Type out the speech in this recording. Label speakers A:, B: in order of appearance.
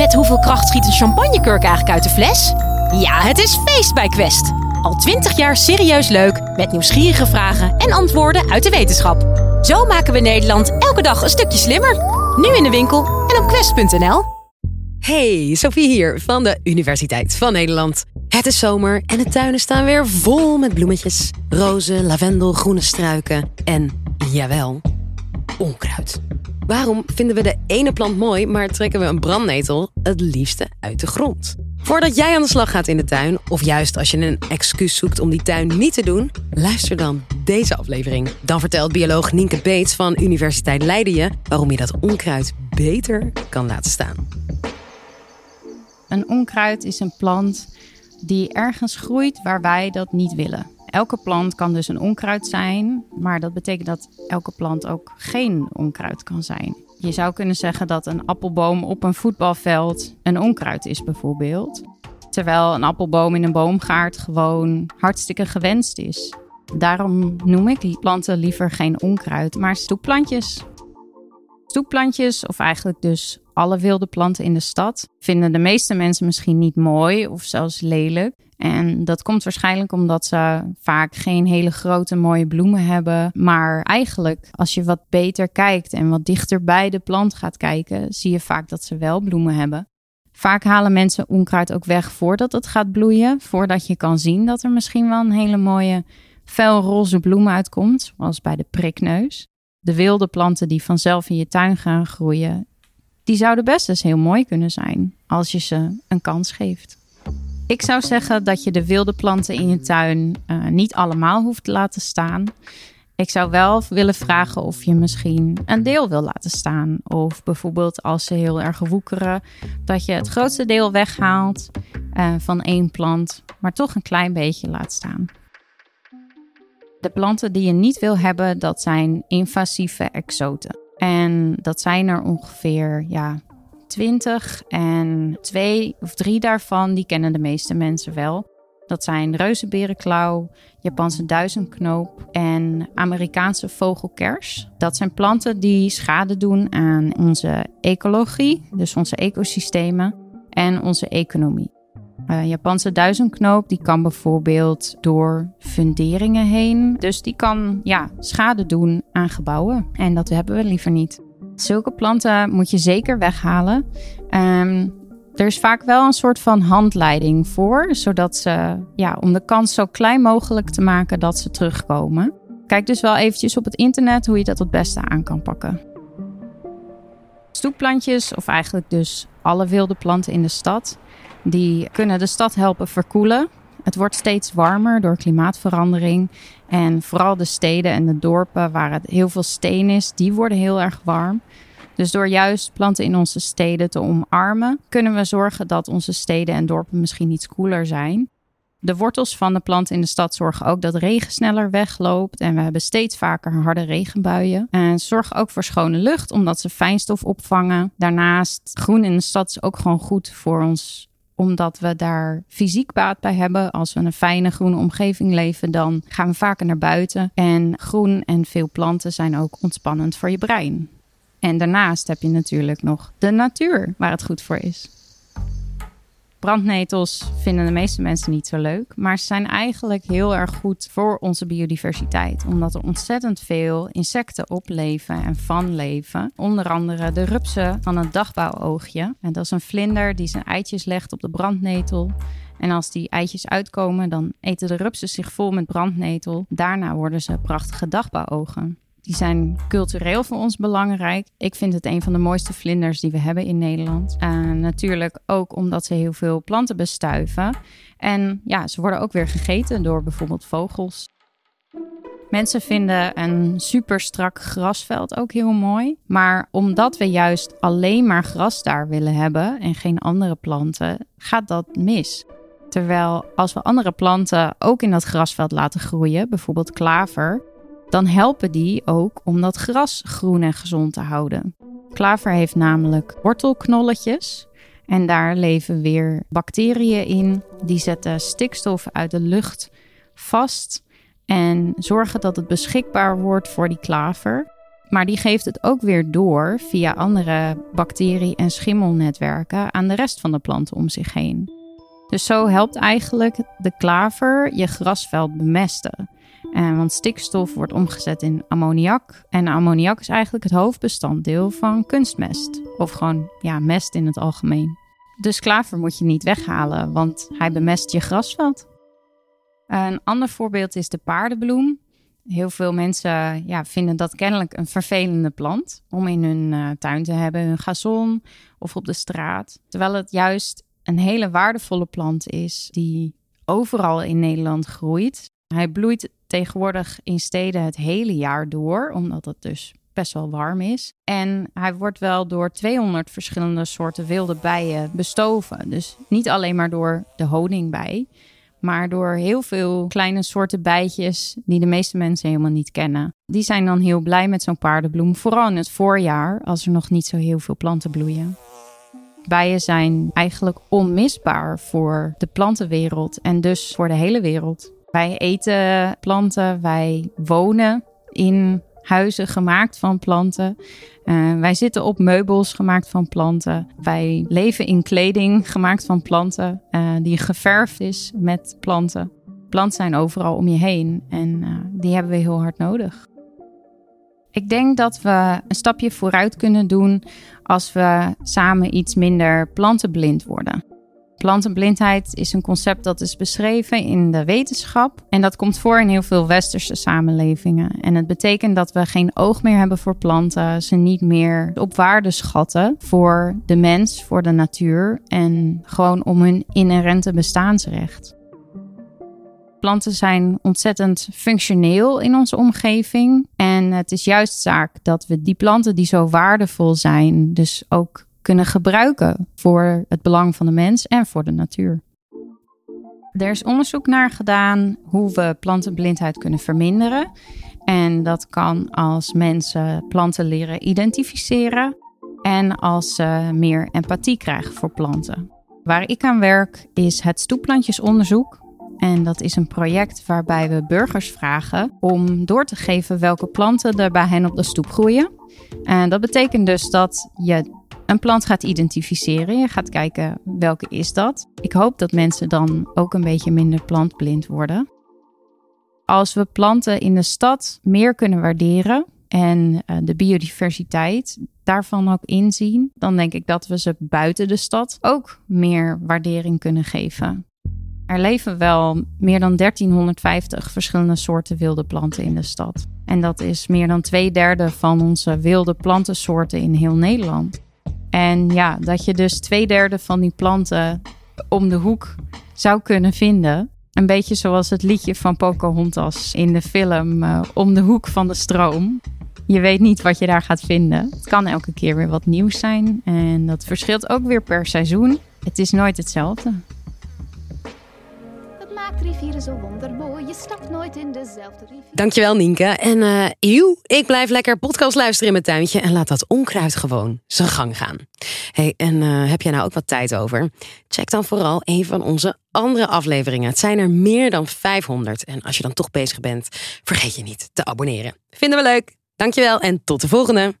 A: Met hoeveel kracht schiet een champagnekurk eigenlijk uit de fles? Ja, het is feest bij Quest. Al twintig jaar serieus leuk, met nieuwsgierige vragen en antwoorden uit de wetenschap. Zo maken we Nederland elke dag een stukje slimmer. Nu in de winkel en op quest.nl.
B: Hey, Sophie hier van de Universiteit van Nederland. Het is zomer en de tuinen staan weer vol met bloemetjes. Rozen, lavendel, groene struiken en, jawel, onkruid. Waarom vinden we de ene plant mooi, maar trekken we een brandnetel het liefste uit de grond? Voordat jij aan de slag gaat in de tuin, of juist als je een excuus zoekt om die tuin niet te doen, luister dan deze aflevering. Dan vertelt bioloog Nienke Beets van Universiteit Leiden je waarom je dat onkruid beter kan laten staan.
C: Een onkruid is een plant die ergens groeit waar wij dat niet willen. Elke plant kan dus een onkruid zijn, maar dat betekent dat elke plant ook geen onkruid kan zijn. Je zou kunnen zeggen dat een appelboom op een voetbalveld een onkruid is, bijvoorbeeld. Terwijl een appelboom in een boomgaard gewoon hartstikke gewenst is. Daarom noem ik die planten liever geen onkruid, maar stoepplantjes. Stoepplantjes, of eigenlijk dus alle wilde planten in de stad, vinden de meeste mensen misschien niet mooi of zelfs lelijk. En dat komt waarschijnlijk omdat ze vaak geen hele grote mooie bloemen hebben. Maar eigenlijk, als je wat beter kijkt en wat dichter bij de plant gaat kijken, zie je vaak dat ze wel bloemen hebben. Vaak halen mensen onkruid ook weg voordat het gaat bloeien, voordat je kan zien dat er misschien wel een hele mooie felroze bloem uitkomt, zoals bij de prikneus. De wilde planten die vanzelf in je tuin gaan groeien, die zouden best eens heel mooi kunnen zijn als je ze een kans geeft. Ik zou zeggen dat je de wilde planten in je tuin uh, niet allemaal hoeft te laten staan. Ik zou wel willen vragen of je misschien een deel wil laten staan. Of bijvoorbeeld als ze heel erg woekeren, dat je het grootste deel weghaalt uh, van één plant, maar toch een klein beetje laat staan. De planten die je niet wil hebben, dat zijn invasieve exoten. En dat zijn er ongeveer ja, 20 en twee of drie daarvan die kennen de meeste mensen wel. Dat zijn reuzenberenklauw, Japanse duizendknoop en Amerikaanse vogelkers. Dat zijn planten die schade doen aan onze ecologie, dus onze ecosystemen en onze economie. Uh, Japanse duizendknoop die kan bijvoorbeeld door funderingen heen. Dus die kan ja, schade doen aan gebouwen. En dat hebben we liever niet. Zulke planten moet je zeker weghalen. Um, er is vaak wel een soort van handleiding voor, zodat ze, ja, om de kans zo klein mogelijk te maken dat ze terugkomen. Kijk dus wel eventjes op het internet hoe je dat het beste aan kan pakken. Stoepplantjes, of eigenlijk dus alle wilde planten in de stad, die kunnen de stad helpen verkoelen. Het wordt steeds warmer door klimaatverandering. En vooral de steden en de dorpen waar het heel veel steen is, die worden heel erg warm. Dus door juist planten in onze steden te omarmen, kunnen we zorgen dat onze steden en dorpen misschien iets koeler zijn. De wortels van de planten in de stad zorgen ook dat regen sneller wegloopt en we hebben steeds vaker harde regenbuien. En zorgen ook voor schone lucht omdat ze fijnstof opvangen. Daarnaast, groen in de stad is ook gewoon goed voor ons omdat we daar fysiek baat bij hebben. Als we een fijne groene omgeving leven, dan gaan we vaker naar buiten. En groen en veel planten zijn ook ontspannend voor je brein. En daarnaast heb je natuurlijk nog de natuur, waar het goed voor is. Brandnetels vinden de meeste mensen niet zo leuk, maar ze zijn eigenlijk heel erg goed voor onze biodiversiteit, omdat er ontzettend veel insecten op leven en van leven. Onder andere de rupsen van het dagbouwoogje. En dat is een vlinder die zijn eitjes legt op de brandnetel. En als die eitjes uitkomen, dan eten de rupsen zich vol met brandnetel. Daarna worden ze prachtige dagbouwogen. Die zijn cultureel voor ons belangrijk. Ik vind het een van de mooiste vlinders die we hebben in Nederland. Uh, natuurlijk ook omdat ze heel veel planten bestuiven. En ja, ze worden ook weer gegeten door bijvoorbeeld vogels. Mensen vinden een super strak grasveld ook heel mooi. Maar omdat we juist alleen maar gras daar willen hebben en geen andere planten, gaat dat mis. Terwijl als we andere planten ook in dat grasveld laten groeien, bijvoorbeeld klaver, dan helpen die ook om dat gras groen en gezond te houden. Klaver heeft namelijk wortelknolletjes en daar leven weer bacteriën in. Die zetten stikstof uit de lucht vast en zorgen dat het beschikbaar wordt voor die klaver. Maar die geeft het ook weer door via andere bacterie- en schimmelnetwerken aan de rest van de planten om zich heen. Dus zo helpt eigenlijk de klaver je grasveld bemesten. En want stikstof wordt omgezet in ammoniak. En ammoniak is eigenlijk het hoofdbestanddeel van kunstmest. Of gewoon ja, mest in het algemeen. Dus klaver moet je niet weghalen, want hij bemest je grasveld. Een ander voorbeeld is de paardenbloem. Heel veel mensen ja, vinden dat kennelijk een vervelende plant om in hun uh, tuin te hebben, hun gazon of op de straat. Terwijl het juist een hele waardevolle plant is die overal in Nederland groeit. Hij bloeit tegenwoordig in steden het hele jaar door, omdat het dus best wel warm is. En hij wordt wel door 200 verschillende soorten wilde bijen bestoven. Dus niet alleen maar door de honingbij, maar door heel veel kleine soorten bijtjes die de meeste mensen helemaal niet kennen. Die zijn dan heel blij met zo'n paardenbloem, vooral in het voorjaar, als er nog niet zo heel veel planten bloeien. Bijen zijn eigenlijk onmisbaar voor de plantenwereld en dus voor de hele wereld. Wij eten planten, wij wonen in huizen gemaakt van planten. Uh, wij zitten op meubels gemaakt van planten. Wij leven in kleding gemaakt van planten, uh, die geverfd is met planten. Planten zijn overal om je heen en uh, die hebben we heel hard nodig. Ik denk dat we een stapje vooruit kunnen doen als we samen iets minder plantenblind worden. Plantenblindheid is een concept dat is beschreven in de wetenschap. En dat komt voor in heel veel westerse samenlevingen. En het betekent dat we geen oog meer hebben voor planten, ze niet meer op waarde schatten voor de mens, voor de natuur en gewoon om hun inherente bestaansrecht. Planten zijn ontzettend functioneel in onze omgeving. En het is juist zaak dat we die planten die zo waardevol zijn, dus ook kunnen gebruiken voor het belang van de mens en voor de natuur. Er is onderzoek naar gedaan hoe we plantenblindheid kunnen verminderen. En dat kan als mensen planten leren identificeren en als ze meer empathie krijgen voor planten. Waar ik aan werk is het stoepplantjesonderzoek. En dat is een project waarbij we burgers vragen om door te geven welke planten er bij hen op de stoep groeien. En dat betekent dus dat je een plant gaat identificeren. Je gaat kijken welke is dat. Ik hoop dat mensen dan ook een beetje minder plantblind worden. Als we planten in de stad meer kunnen waarderen en uh, de biodiversiteit daarvan ook inzien, dan denk ik dat we ze buiten de stad ook meer waardering kunnen geven. Er leven wel meer dan 1350 verschillende soorten wilde planten in de stad. En dat is meer dan twee derde van onze wilde plantensoorten in heel Nederland. En ja, dat je dus twee derde van die planten om de hoek zou kunnen vinden. Een beetje zoals het liedje van Pocahontas in de film uh, Om de hoek van de stroom. Je weet niet wat je daar gaat vinden. Het kan elke keer weer wat nieuws zijn. En dat verschilt ook weer per seizoen. Het is nooit hetzelfde
B: rivieren zo wondermooi. Je stapt nooit in dezelfde rivier. Dankjewel, Nienke. En uh, eeuw, ik blijf lekker podcast luisteren in mijn tuintje en laat dat onkruid gewoon zijn gang gaan. Hey, en uh, heb jij nou ook wat tijd over? Check dan vooral een van onze andere afleveringen. Het zijn er meer dan 500. En als je dan toch bezig bent, vergeet je niet te abonneren. Vinden we leuk. Dankjewel en tot de volgende.